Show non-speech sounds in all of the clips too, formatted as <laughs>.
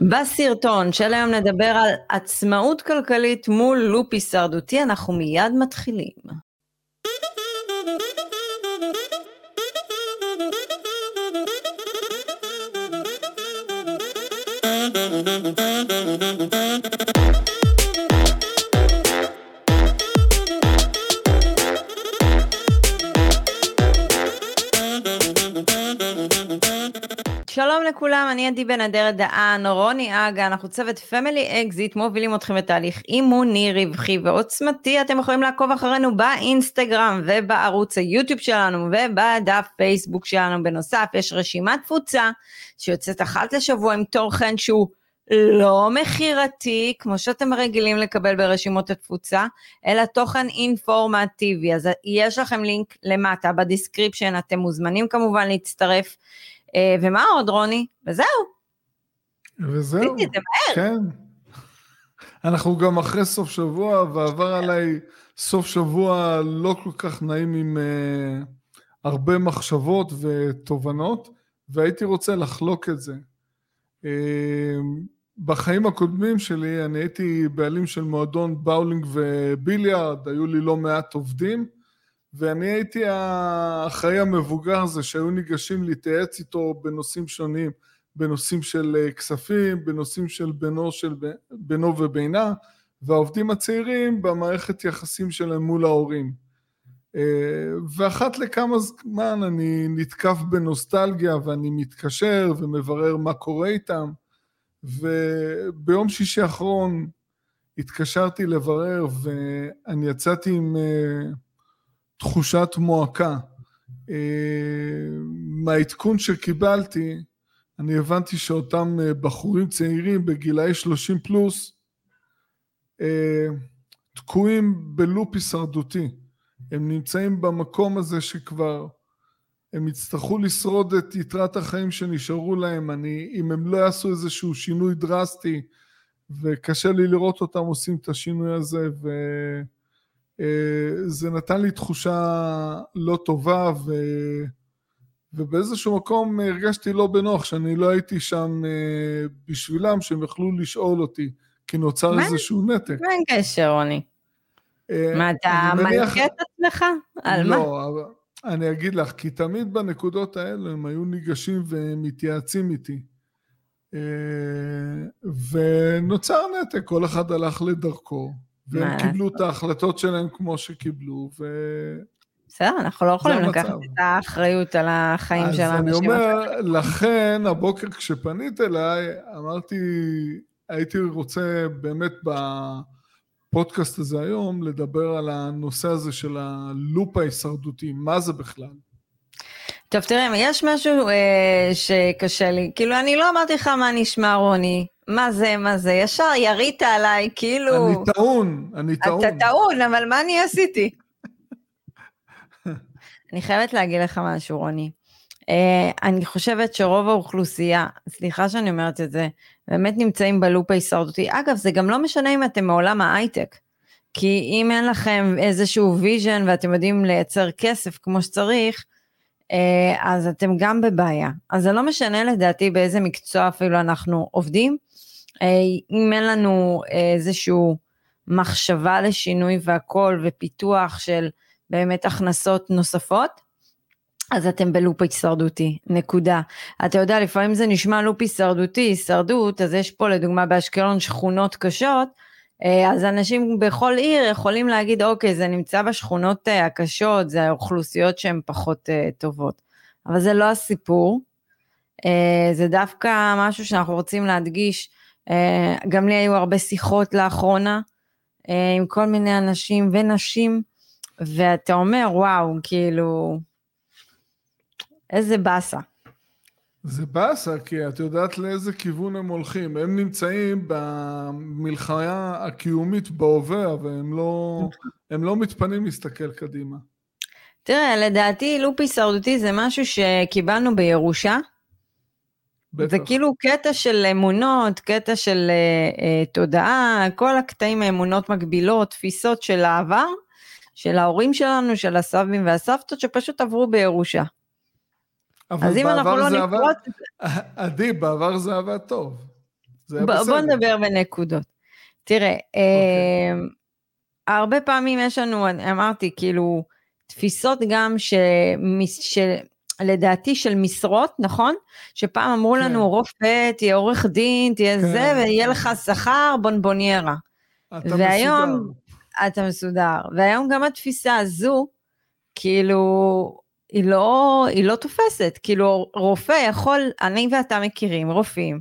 בסרטון של היום נדבר על עצמאות כלכלית מול לופ הישרדותי, אנחנו מיד מתחילים. שלום לכולם, אני עדי בן אדרת דהן, רוני אגה, אנחנו צוות Family Exit, מובילים אתכם בתהליך אימוני, רווחי ועוצמתי, אתם יכולים לעקוב אחרינו באינסטגרם ובערוץ היוטיוב שלנו ובדף פייסבוק שלנו, בנוסף יש רשימת תפוצה שיוצאת אחת לשבוע עם תוכן שהוא לא מכירתי, כמו שאתם רגילים לקבל ברשימות התפוצה, אלא תוכן אינפורמטיבי, אז יש לכם לינק למטה ב description, אתם מוזמנים כמובן להצטרף. אה, ומה עוד, רוני? וזהו. וזהו, כן. אנחנו גם אחרי סוף שבוע, ועבר עליי סוף שבוע לא כל כך נעים עם uh, הרבה מחשבות ותובנות, והייתי רוצה לחלוק את זה. Uh, בחיים הקודמים שלי, אני הייתי בעלים של מועדון באולינג וביליארד, היו לי לא מעט עובדים, ואני הייתי האחראי המבוגר הזה שהיו ניגשים להתייעץ איתו בנושאים שונים, בנושאים של אה, כספים, בנושאים של בינו, של בינו ובינה, והעובדים הצעירים במערכת יחסים שלהם מול ההורים. אה, ואחת לכמה זמן אני נתקף בנוסטלגיה ואני מתקשר ומברר מה קורה איתם, וביום שישי האחרון התקשרתי לברר ואני יצאתי עם אה, תחושת מועקה. אה, מהעדכון שקיבלתי, אני הבנתי שאותם אה, בחורים צעירים בגילאי 30 פלוס אה, תקועים בלופ הישרדותי. הם נמצאים במקום הזה שכבר הם יצטרכו לשרוד את יתרת החיים שנשארו להם. אני, אם הם לא יעשו איזשהו שינוי דרסטי, וקשה לי לראות אותם עושים את השינוי הזה, ו... אה, זה נתן לי תחושה לא טובה ו... ובאיזשהו מקום הרגשתי לא בנוח שאני לא הייתי שם אה, בשבילם, שהם יכלו לשאול אותי, כי נוצר מה? איזשהו נתק. מה אין קשר, רוני? אה, מה, אתה מנחה את עצמך? על לא, מה? לא, אני אגיד לך, כי תמיד בנקודות האלה הם היו ניגשים ומתייעצים איתי. ונוצר נתק, כל אחד הלך לדרכו. והם קיבלו את ההחלטות שלהם כמו שקיבלו, ו... בסדר, אנחנו לא יכולים לקחת את האחריות על החיים של האנשים. אז אני אומר, לכן הבוקר כשפנית אליי, אמרתי, הייתי רוצה באמת בפודקאסט הזה היום, לדבר על הנושא הזה של הלופ ההישרדותי, מה זה בכלל? טוב, תראה, יש משהו אה, שקשה לי, כאילו, אני לא אמרתי לך מה נשמע, רוני, מה זה, מה זה, ישר ירית עליי, כאילו... אני טעון, אני טעון. אתה טעון, אבל מה אני עשיתי? <laughs> אני חייבת להגיד לך משהו, רוני. אה, אני חושבת שרוב האוכלוסייה, סליחה שאני אומרת את זה, באמת נמצאים בלופ ההישרדותי. אגב, זה גם לא משנה אם אתם מעולם ההייטק. כי אם אין לכם איזשהו vision ואתם יודעים לייצר כסף כמו שצריך, אה, אז אתם גם בבעיה. אז זה לא משנה לדעתי באיזה מקצוע אפילו אנחנו עובדים, אם אין לנו איזשהו מחשבה לשינוי והכל ופיתוח של באמת הכנסות נוספות, אז אתם בלופ הישרדותי, נקודה. אתה יודע, לפעמים זה נשמע לופ הישרדותי, הישרדות, אז יש פה לדוגמה באשקלון שכונות קשות, אה, אז אנשים בכל עיר יכולים להגיד, אוקיי, זה נמצא בשכונות אה, הקשות, זה האוכלוסיות שהן פחות טובות. אבל זה לא הסיפור, זה דווקא משהו שאנחנו רוצים להדגיש, אה, גם לי היו הרבה שיחות לאחרונה אה, עם כל מיני אנשים ונשים, ואתה אומר, וואו, כאילו, איזה באסה. זה באסה, כי את יודעת לאיזה כיוון הם הולכים. הם נמצאים במלחמה הקיומית בהווה, והם לא, לא מתפנים להסתכל קדימה. תראה, לדעתי לופ הישרדותי זה משהו שקיבלנו בירושה. בטח. זה כאילו קטע של אמונות, קטע של uh, uh, תודעה, כל הקטעים האמונות מגבילות, תפיסות של העבר, של ההורים שלנו, של הסבים והסבתות, שפשוט עברו בירושה. אז אם אנחנו לא נפרוט... <laughs> עדי, בעבר זה עבד טוב. זה היה בסדר. בוא נדבר בנקודות. תראה, okay. אה, אוקיי. הרבה פעמים יש לנו, אמרתי, כאילו, תפיסות גם ש... של, לדעתי של משרות, נכון? שפעם אמרו כן. לנו רופא, תהיה עורך דין, תהיה כן. זה, ויהיה לך שכר בונבוניירה. אתה והיום, מסודר. אתה מסודר. והיום גם התפיסה הזו, כאילו, היא לא, היא לא תופסת. כאילו, רופא יכול, אני ואתה מכירים רופאים,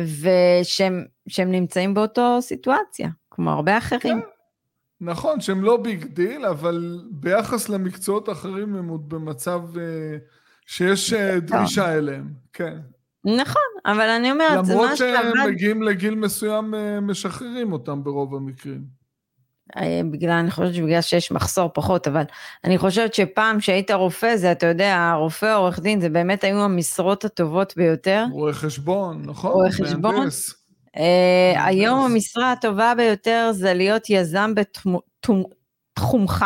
ושהם נמצאים באותו סיטואציה, כמו הרבה אחרים. כן. נכון, שהם לא big deal, אבל ביחס למקצועות האחרים הם עוד במצב אה, שיש אה, דרישה אליהם, כן. נכון, אבל אני אומרת, זה מה שהם למרות שהם מגיעים לגיל מסוים, אה, משחררים אותם ברוב המקרים. בגלל, אני חושבת שבגלל שיש מחסור פחות, אבל אני חושבת שפעם שהיית רופא, זה, אתה יודע, רופא עורך דין, זה באמת היו המשרות הטובות ביותר. רואה חשבון, נכון? רואה חשבון. מהנדס. Uh, היום המשרה הטובה ביותר זה להיות יזם בתחומך,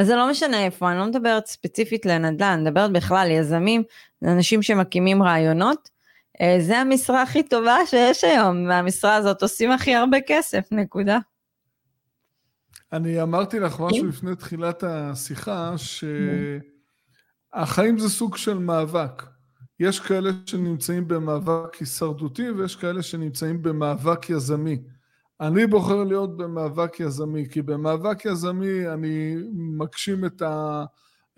וזה לא משנה איפה, אני לא מדברת ספציפית לנדל"ן, אני מדברת בכלל יזמים, אנשים שמקימים רעיונות, uh, זה המשרה הכי טובה שיש היום, והמשרה הזאת עושים הכי הרבה כסף, נקודה. אני אמרתי לך משהו כן. לפני תחילת השיחה, שהחיים זה סוג של מאבק. יש כאלה שנמצאים במאבק הישרדותי ויש כאלה שנמצאים במאבק יזמי. אני בוחר להיות במאבק יזמי, כי במאבק יזמי אני מגשים את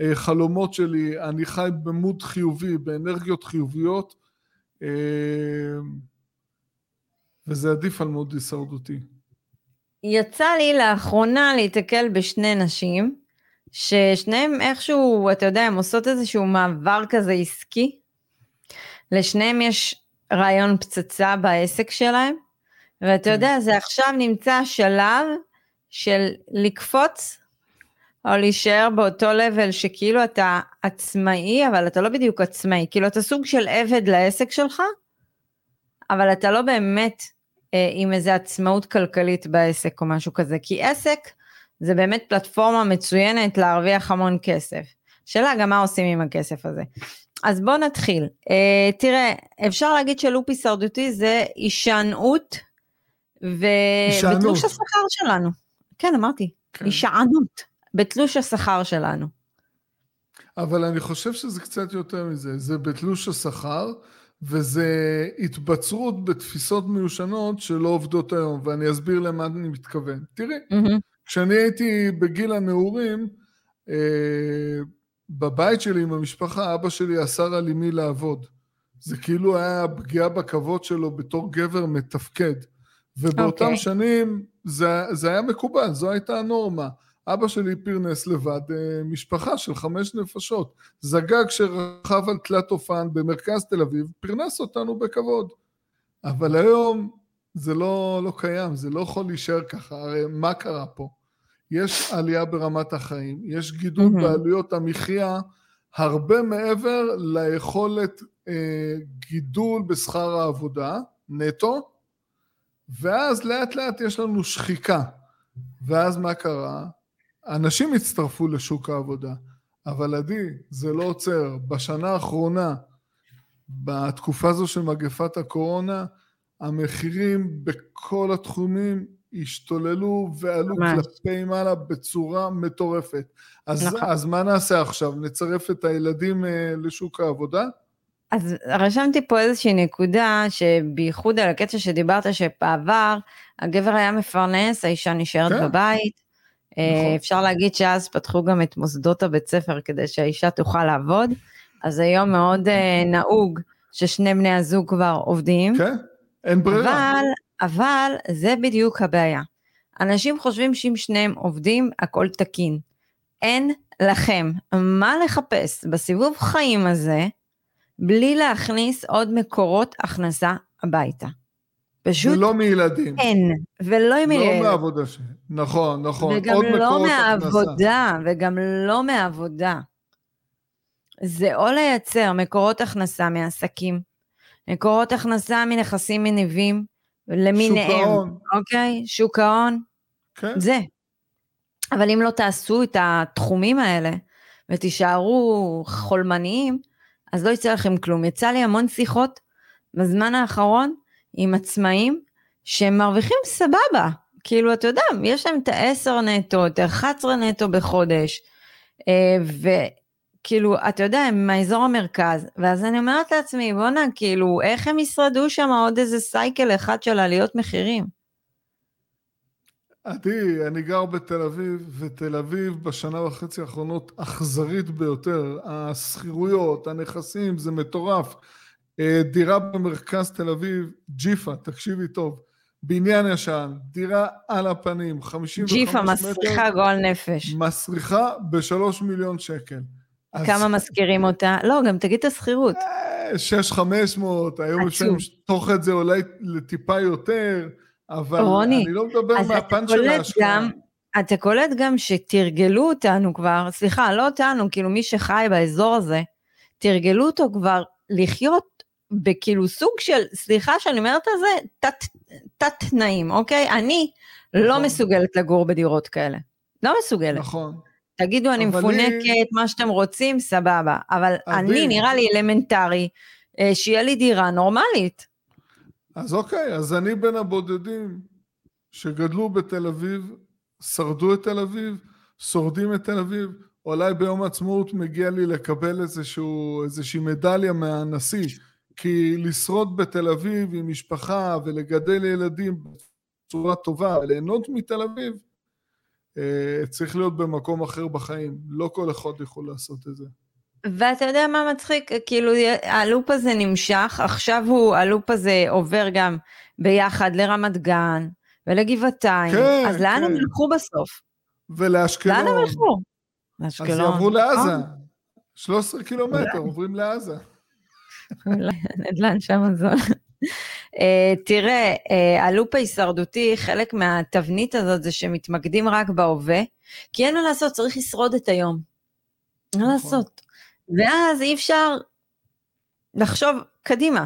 החלומות שלי, אני חי במוד חיובי, באנרגיות חיוביות, אה, וזה עדיף על מוד הישרדותי. יצא לי לאחרונה להתקל בשני נשים, ששניהם איכשהו, אתה יודע, הם עושות איזשהו מעבר כזה עסקי, לשניהם יש רעיון פצצה בעסק שלהם, ואתה כן. יודע, זה עכשיו נמצא שלב של לקפוץ, או להישאר באותו לבל שכאילו אתה עצמאי, אבל אתה לא בדיוק עצמאי, כאילו אתה סוג של עבד לעסק שלך, אבל אתה לא באמת אה, עם איזה עצמאות כלכלית בעסק או משהו כזה, כי עסק זה באמת פלטפורמה מצוינת להרוויח המון כסף. שאלה גם מה עושים עם הכסף הזה. אז בוא נתחיל. Uh, תראה, אפשר להגיד שלופ הישרדותי זה הישענות ו... בתלוש השכר שלנו. כן, אמרתי, כן. הישענות בתלוש השכר שלנו. אבל אני חושב שזה קצת יותר מזה, זה בתלוש השכר, וזה התבצרות בתפיסות מיושנות שלא עובדות היום, ואני אסביר למה אני מתכוון. תראי, mm-hmm. כשאני הייתי בגיל הנעורים, אה, בבית שלי עם המשפחה, אבא שלי אסר על אמי לעבוד. זה כאילו היה פגיעה בכבוד שלו בתור גבר מתפקד. ובאותם okay. אוקיי. שנים זה, זה היה מקובל, זו הייתה הנורמה. אבא שלי פרנס לבד אה, משפחה של חמש נפשות. זגג שרכב על תלת אופן במרכז תל אביב, פרנס אותנו בכבוד. אבל היום זה לא, לא קיים, זה לא יכול להישאר ככה, הרי מה קרה פה? יש עלייה ברמת החיים, יש גידול mm-hmm. בעלויות המחיה הרבה מעבר ליכולת אה, גידול בשכר העבודה, נטו, ואז לאט לאט יש לנו שחיקה. ואז מה קרה? אנשים הצטרפו לשוק העבודה, אבל עדי, זה לא עוצר. בשנה האחרונה, בתקופה הזו של מגפת הקורונה, המחירים בכל התחומים השתוללו ועלו ממש. כלפי מעלה בצורה מטורפת. אז, נכון. אז מה נעשה עכשיו? נצרף את הילדים אה, לשוק העבודה? אז רשמתי פה איזושהי נקודה שבייחוד על הקטע שדיברת שבעבר הגבר היה מפרנס, האישה נשארת כן. בבית. אה, נכון. אפשר להגיד שאז פתחו גם את מוסדות הבית ספר כדי שהאישה תוכל לעבוד, אז היום מאוד אה, נהוג ששני בני הזוג כבר עובדים. כן, אין ברירה. אבל אבל זה בדיוק הבעיה. אנשים חושבים שאם שניהם עובדים, הכל תקין. אין לכם מה לחפש בסיבוב חיים הזה, בלי להכניס עוד מקורות הכנסה הביתה. פשוט ולא מילדים. אין, ולא עם ילדים. לא מהעבודה ש... נכון, נכון. וגם לא מהעבודה, הכנסה. וגם לא מהעבודה. זה או לייצר מקורות הכנסה מעסקים, מקורות הכנסה מנכסים מניבים, למיניהם. שוק ההון. אוקיי? שוק ההון. כן. זה. אבל אם לא תעשו את התחומים האלה ותישארו חולמניים, אז לא יצא לכם כלום. יצא לי המון שיחות בזמן האחרון עם עצמאים שהם מרוויחים סבבה. כאילו, אתה יודע, יש להם את ה-10 נטו, את ה-11 נטו בחודש, אה, וכאילו, אתה יודע, הם מהאזור המרכז, ואז אני אומרת לעצמי, בואנה, כאילו, איך הם ישרדו שם עוד איזה סייקל אחד של עליות מחירים? עדי, אני גר בתל אביב, ותל אביב בשנה וחצי האחרונות אכזרית ביותר. השכירויות, הנכסים, זה מטורף. אה, דירה במרכז תל אביב, ג'יפה, תקשיבי טוב, בניין ישן, דירה על הפנים, 55 מטר. ג'יפה, מסריחה גועל נפש. מסריחה בשלוש מיליון שקל. כמה אז... מזכירים אותה? לא, גם תגיד את השכירות. 6,500, אה, היום אפשר לשטוח את זה אולי לטיפה יותר, אבל רוני, אני לא מדבר מהפן של ההשקעה. אתה קולט גם שתרגלו אותנו כבר, סליחה, לא אותנו, כאילו מי שחי באזור הזה, תרגלו אותו כבר לחיות בכאילו סוג של, סליחה שאני אומרת על זה, תת, תת תנאים, אוקיי? אני לא נכון. לא מסוגלת לגור בדירות כאלה. לא מסוגלת. נכון. תגידו, אני מפונקת, היא... מה שאתם רוצים, סבבה. אבל אני, נראה לי אלמנטרי, אה, שיהיה לי דירה נורמלית. אז אוקיי, אז אני בין הבודדים שגדלו בתל אביב, שרדו את תל אביב, שורדים את תל אביב, אולי ביום העצמאות מגיע לי לקבל איזשהו, איזושהי מדליה מהנשיא, כי לשרוד בתל אביב עם משפחה ולגדל ילדים בצורה טובה וליהנות מתל אביב, צריך להיות במקום אחר בחיים. לא כל אחד יכול לעשות את זה. ואתה יודע מה מצחיק? כאילו הלופ הזה נמשך, עכשיו הוא, הלופ הזה עובר גם ביחד לרמת גן ולגבעתיים, כן, אז לאן כן. הם ילכו בסוף? ולאשקלון. לאן הם ילכו? לאשקלון. אז יעברו לעזה. 13 נכון. קילומטר, עוברים לעזה. אולי הנדל"ן שם זול. Uh, תראה, uh, הלופ ההישרדותי, חלק מהתבנית הזאת זה שמתמקדים רק בהווה, כי אין מה לעשות, צריך לשרוד את היום. מה נכון. לעשות? ואז אי אפשר לחשוב קדימה.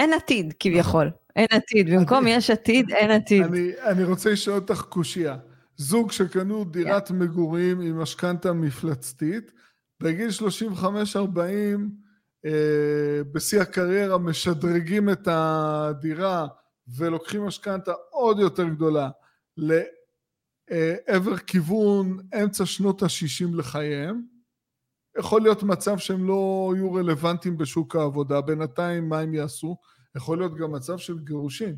אין עתיד כביכול, אין עתיד, במקום יש עתיד, אין עתיד. אני, אני רוצה לשאול אותך קושייה. זוג שקנו דירת yeah. מגורים עם משכנתה מפלצתית, בגיל 35-40, אה, בשיא הקריירה משדרגים את הדירה ולוקחים משכנתה עוד יותר גדולה לעבר כיוון אמצע שנות ה-60 לחייהם. יכול להיות מצב שהם לא יהיו רלוונטיים בשוק העבודה, בינתיים מה הם יעשו? יכול להיות גם מצב של גירושים.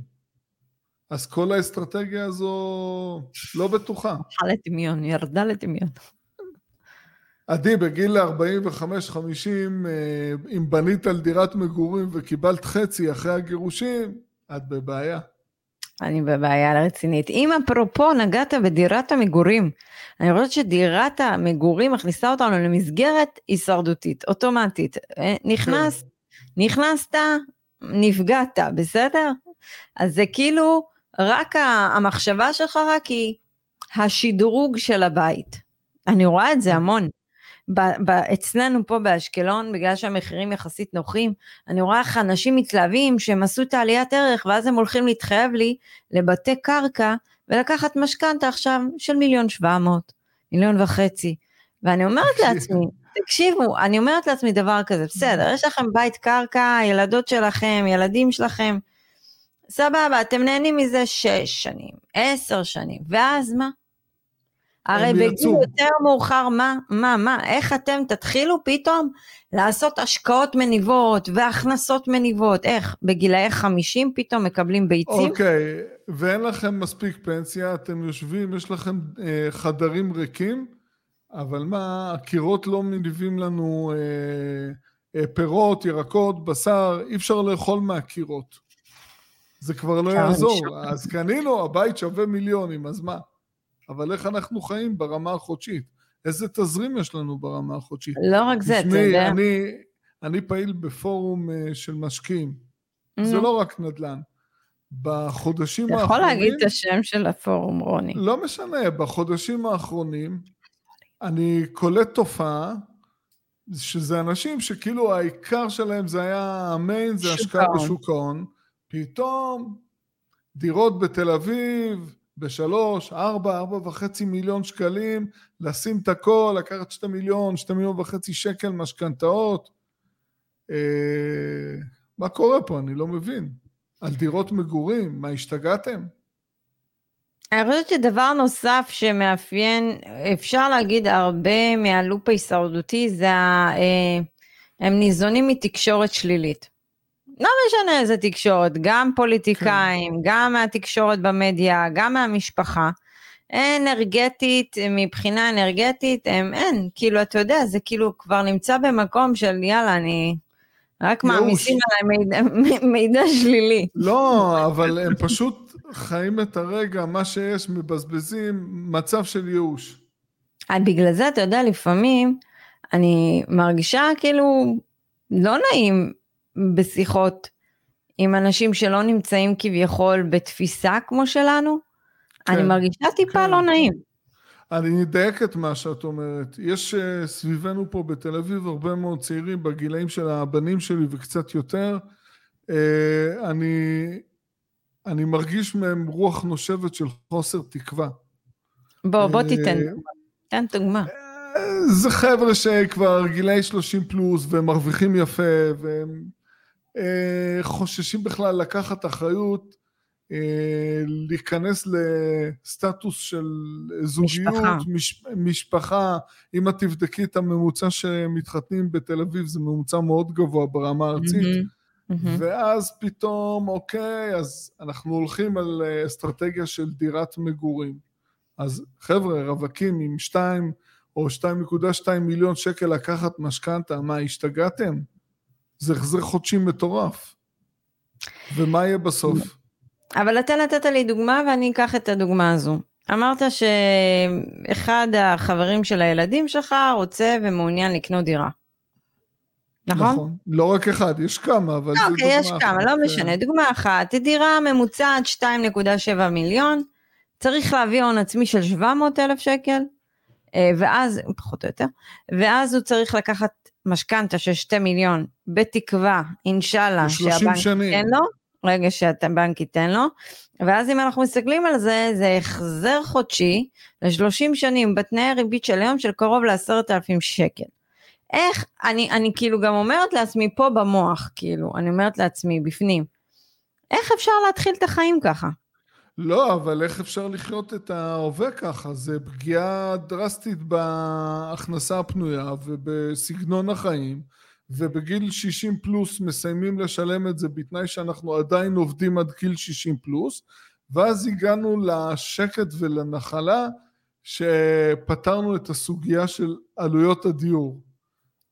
אז כל האסטרטגיה הזו לא בטוחה. הלכה לטמיון, ירדה לטמיון. עדי, בגיל 45-50, אה, אם בנית על דירת מגורים וקיבלת חצי אחרי הגירושים, את בבעיה. אני בבעיה רצינית. אם אפרופו נגעת בדירת המגורים, אני חושבת שדירת המגורים מכניסה אותנו למסגרת הישרדותית, אוטומטית. אה, נכנס, כן. נכנסת, נפגעת, בסדר? אז זה כאילו, רק המחשבה שלך רק היא השדרוג של הבית. אני רואה את זה המון. ב- ב- אצלנו פה באשקלון, בגלל שהמחירים יחסית נוחים, אני רואה איך אנשים מתלהבים שהם עשו את העליית ערך, ואז הם הולכים להתחייב לי לבתי קרקע ולקחת משכנתה עכשיו של מיליון שבע מאות, מיליון וחצי. ואני אומרת לעצמי, תקשיבו, אני אומרת לעצמי דבר כזה, בסדר, יש לכם בית קרקע, ילדות שלכם, ילדים שלכם, סבבה, אתם נהנים מזה שש שנים, עשר שנים, ואז מה? הרי בגיל יותר מאוחר, מה, מה, מה, איך אתם תתחילו פתאום לעשות השקעות מניבות והכנסות מניבות, איך, בגילאי 50 פתאום מקבלים ביצים? אוקיי, okay. ואין לכם מספיק פנסיה, אתם יושבים, יש לכם אה, חדרים ריקים, אבל מה, הקירות לא מניבים לנו אה, אה, פירות, ירקות, בשר, אי אפשר לאכול מהקירות. זה כבר לא יעזור, אז קנינו, הבית שווה מיליונים, אז מה? אבל איך אנחנו חיים ברמה החודשית? איזה תזרים יש לנו ברמה החודשית? לא רק זה, אתה יודע. אני, אני פעיל בפורום uh, של משקיעים. Mm-hmm. זה לא רק נדל"ן. בחודשים האחרונים... אתה יכול להגיד את השם של הפורום, רוני. לא משנה, בחודשים האחרונים אני קולט תופעה שזה אנשים שכאילו העיקר שלהם זה היה המיין, זה השקעה בשוק ההון. פתאום דירות בתל אביב, בשלוש, ארבע, ארבע וחצי מיליון שקלים, לשים את הכל, לקחת שתי מיליון, שתי מיליון וחצי שקל משכנתאות. אה, מה קורה פה? אני לא מבין. על דירות מגורים, מה השתגעתם? אני חושבת שדבר נוסף שמאפיין, אפשר להגיד הרבה מהלופ ההישרדותי, זה ה... אה, הם ניזונים מתקשורת שלילית. לא משנה איזה תקשורת, גם פוליטיקאים, כן. גם מהתקשורת במדיה, גם מהמשפחה. אנרגטית, מבחינה אנרגטית, הם אין, כאילו, אתה יודע, זה כאילו כבר נמצא במקום של יאללה, אני... רק מעמיסים עליי מידע, מידע שלילי. לא, אבל הם פשוט חיים את הרגע, מה שיש, מבזבזים, מצב של ייאוש. בגלל זה, אתה יודע, לפעמים אני מרגישה כאילו לא נעים בשיחות עם אנשים שלא נמצאים כביכול בתפיסה כמו שלנו. כן, אני מרגישה טיפה כן. לא נעים. אני אדייק את מה שאת אומרת. יש uh, סביבנו פה בתל אביב הרבה מאוד צעירים בגילאים של הבנים שלי וקצת יותר. Uh, אני, אני מרגיש מהם רוח נושבת של חוסר תקווה. בוא, בוא uh, תיתן דוגמה. תן דוגמה. זה חבר'ה שכבר גילאי 30 פלוס והם מרוויחים יפה והם חוששים בכלל לקחת אחריות אה, להיכנס לסטטוס של זוגיות, משפחה. מש, משפחה, אם את תבדקי את הממוצע שמתחתנים בתל אביב, זה ממוצע מאוד גבוה ברמה הארצית, mm-hmm, mm-hmm. ואז פתאום, אוקיי, אז אנחנו הולכים על אה, אסטרטגיה של דירת מגורים. אז חבר'ה, רווקים עם 2 או 2.2 מיליון שקל לקחת משכנתה, מה, השתגעתם? זה החזר חודשי מטורף. ומה יהיה בסוף? אבל אתה נתת לי דוגמה ואני אקח את הדוגמה הזו. אמרת שאחד החברים של הילדים שלך רוצה ומעוניין לקנות דירה. נכון? נכון. לא רק אחד, יש כמה, אבל לא, אוקיי, יש כמה, לא משנה. דוגמה אחת, דירה ממוצעת 2.7 מיליון, צריך להביא הון עצמי של 700 אלף שקל, אה, ואז, פחות או יותר, ואז הוא צריך לקחת משכנתה של 2 מיליון, בתקווה, אינשאללה, שהבנק ייתן לו. רגע שהבנק ייתן לו, ואז אם אנחנו מסתכלים על זה, זה החזר חודשי ל-30 שנים בתנאי ריבית של היום של קרוב ל-10,000 שקל. איך, אני, אני כאילו גם אומרת לעצמי פה במוח, כאילו, אני אומרת לעצמי בפנים, איך אפשר להתחיל את החיים ככה? לא, אבל איך אפשר לחיות את ההווה ככה? זה פגיעה דרסטית בהכנסה הפנויה ובסגנון החיים. ובגיל 60 פלוס מסיימים לשלם את זה בתנאי שאנחנו עדיין עובדים עד גיל 60 פלוס, ואז הגענו לשקט ולנחלה שפתרנו את הסוגיה של עלויות הדיור.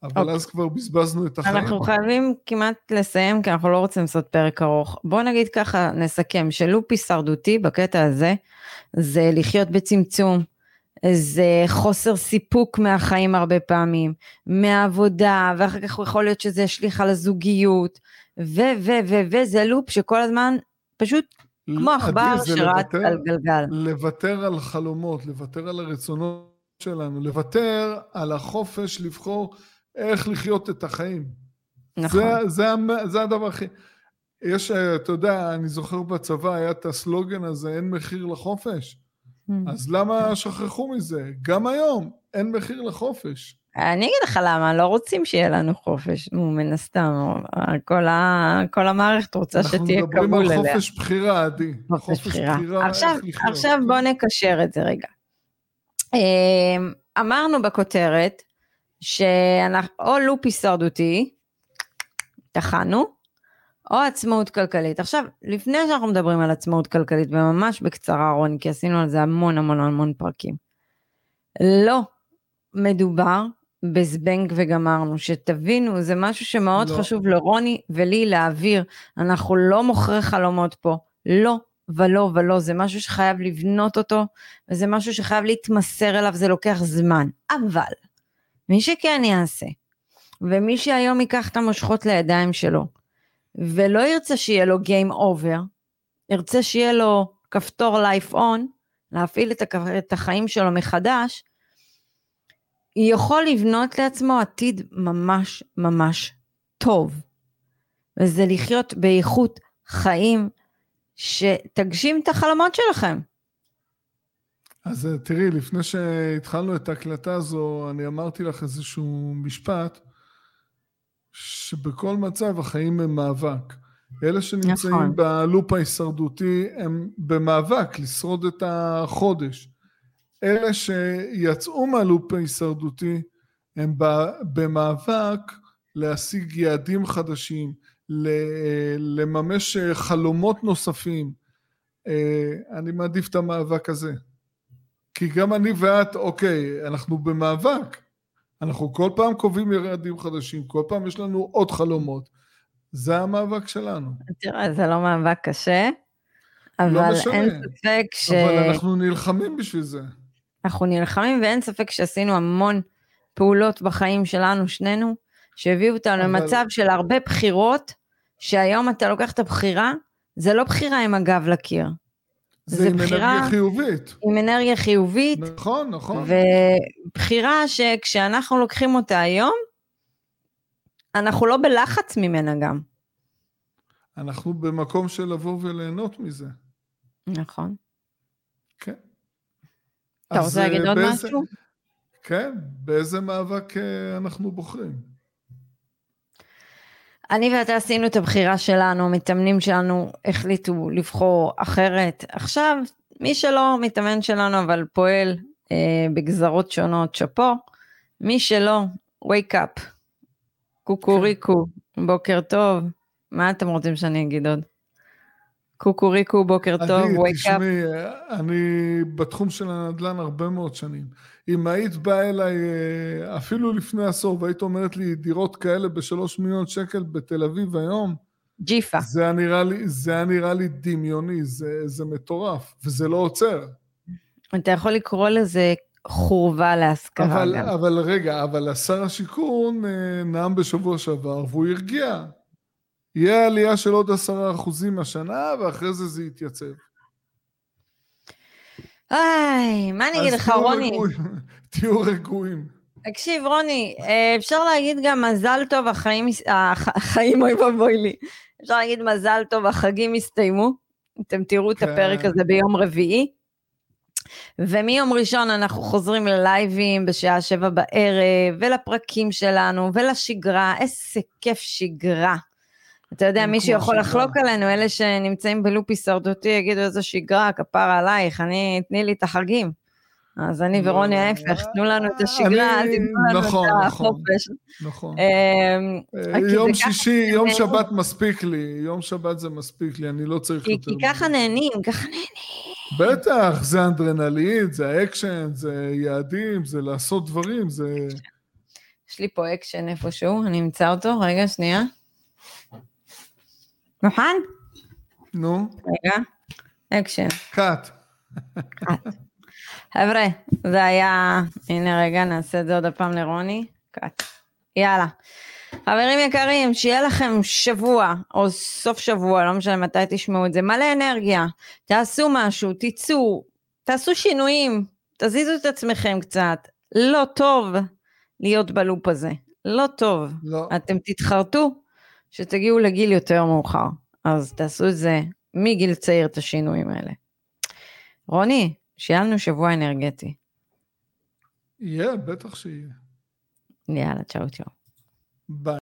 אבל. אוקיי. אז כבר בזבזנו את החיים. אנחנו חייבים כמעט לסיים, כי אנחנו לא רוצים לעשות פרק ארוך. בוא נגיד ככה, נסכם, שלופ הישרדותי בקטע הזה, זה לחיות בצמצום, זה חוסר סיפוק מהחיים הרבה פעמים, מהעבודה, ואחר כך יכול להיות שזה ישליך על הזוגיות, ו, ו, ו, ו, זה לופ שכל הזמן פשוט כמו עכבר שרץ על גלגל. לוותר על חלומות, לוותר על הרצונות שלנו, לוותר על החופש לבחור איך לחיות את החיים. נכון. זה, זה, זה הדבר הכי... יש, אתה יודע, אני זוכר בצבא היה את הסלוגן הזה, אין מחיר לחופש. Mm. אז למה שכחו מזה? גם היום אין מחיר לחופש. אני אגיד לך למה, לא רוצים שיהיה לנו חופש, נו, מן הסתם, כל, ה, כל המערכת רוצה שתהיה כבול אליה. אנחנו מדברים על חופש בחירה, עדי. חופש, חופש בחירה. בחירה עכשיו, עכשיו בוא נקשר את זה רגע. אמ, אמרנו בכותרת, שאנחנו, או לופ הישרדותי, טחנו, או עצמאות כלכלית. עכשיו, לפני שאנחנו מדברים על עצמאות כלכלית, וממש בקצרה רוני, כי עשינו על זה המון המון המון פרקים, לא מדובר בזבנג וגמרנו, שתבינו, זה משהו שמאוד לא. חשוב לרוני ולי להעביר, אנחנו לא מוכרי חלומות פה, לא ולא ולא, זה משהו שחייב לבנות אותו, וזה משהו שחייב להתמסר אליו, זה לוקח זמן. אבל, מי שכן יעשה, ומי שהיום ייקח את המושכות לידיים שלו, ולא ירצה שיהיה לו Game Over, ירצה שיהיה לו כפתור Life On, להפעיל את, החיים שלו מחדש, יכול לבנות לעצמו עתיד ממש ממש טוב. וזה לחיות באיכות חיים שתגשים את החלומות שלכם. אז תראי, לפני שהתחלנו את ההקלטה הזו, אני אמרתי לך איזשהו משפט, שבכל מצב החיים הם מאבק. אלה שנמצאים נכון. בלופ ההישרדותי הם במאבק לשרוד את החודש. אלה שיצאו מהלופ ההישרדותי הם במאבק להשיג יעדים חדשים, לממש חלומות נוספים. אה, אני מעדיף את המאבק הזה. כי גם אני ואת, אוקיי, אנחנו במאבק. אנחנו כל פעם קובעים יעדים חדשים, כל פעם יש לנו עוד חלומות. זה המאבק שלנו. תראה, זה לא מאבק קשה, אבל לא אין ספק ש... אבל אנחנו נלחמים בשביל זה. אנחנו נלחמים ואין ספק שעשינו המון פעולות בחיים שלנו, שנינו, שהביאו אותנו אבל... למצב של הרבה בחירות, שהיום אתה לוקח את הבחירה, זה לא בחירה עם הגב לקיר. זה, זה עם בחירה, אנרגיה חיובית. עם אנרגיה חיובית. נכון, נכון. ובחירה שכשאנחנו לוקחים אותה היום, אנחנו לא בלחץ ממנה גם. אנחנו במקום של לבוא וליהנות מזה. נכון. כן. אתה רוצה להגיד עוד באיזה, משהו? כן, באיזה מאבק אה, אנחנו בוחרים. אני ואתה עשינו את הבחירה שלנו, המתאמנים שלנו החליטו לבחור אחרת. עכשיו, מי שלא מתאמן שלנו אבל פועל אה, בגזרות שונות, שאפו. מי שלא, wake up. קוקוריקו, בוקר טוב. מה אתם רוצים שאני אגיד עוד? קוקוריקו, בוקר טוב, wake up. תשמעי, אני בתחום של הנדל"ן הרבה מאוד שנים. אם היית באה אליי אה, אפילו לפני עשור והיית אומרת לי דירות כאלה בשלוש מיליון שקל בתל אביב היום, ג'יפה. זה היה נראה לי, זה היה נראה לי דמיוני, זה, זה מטורף, וזה לא עוצר. אתה יכול לקרוא לזה חורבה להשכרה אבל, גם. אבל רגע, אבל שר השיכון אה, נאם בשבוע שעבר והוא הרגיע. יהיה עלייה של עוד עשרה אחוזים השנה, ואחרי זה זה יתייצב. איי, מה אני אגיד לך, רוני? <laughs> תהיו רגועים. תקשיב, רוני, אה, אפשר להגיד גם מזל טוב, החיים, החיים אוי ואבוי לי. אפשר להגיד מזל טוב, החגים הסתיימו. אתם תראו את הפרק כן. הזה ביום רביעי. ומיום ראשון אנחנו חוזרים ללייבים בשעה שבע בערב, ולפרקים שלנו, ולשגרה, איזה כיף שגרה. אתה יודע, מישהו יכול לחלוק עלינו, אלה שנמצאים בלופ הישרדותי יגידו איזה שגרה, כפרה עלייך, אני, תני לי את החגים. אז אני לא, ורוני ההפך, תנו לנו את השגרה, אל תיתנו לנו את נכון, נכון, החופש. נכון. אמ, אה, יום שישי, יום שבת מספיק לי, יום שבת זה מספיק לי, אני לא צריך יותר. כי ככה נהנים, ככה נהנים. בטח, זה אדרנלין, זה האקשן, זה יעדים, זה לעשות דברים, זה... יש לי פה אקשן איפשהו, אני אמצא אותו, רגע, שנייה. מוכן? נו. רגע, אקשן. cut. חבר'ה, זה היה, הנה רגע, נעשה את זה עוד פעם לרוני. cut. יאללה. חברים יקרים, שיהיה לכם שבוע או סוף שבוע, לא משנה מתי תשמעו את זה, מלא אנרגיה, תעשו משהו, תצאו, תעשו שינויים, תזיזו את עצמכם קצת. לא טוב להיות בלופ הזה, לא טוב. לא. אתם תתחרטו שתגיעו לגיל יותר מאוחר, אז תעשו את זה מגיל צעיר, את השינויים האלה. רוני, שיהיה לנו שבוע אנרגטי. יהיה, בטח שיהיה. יאללה, צ'או צ'או. ביי.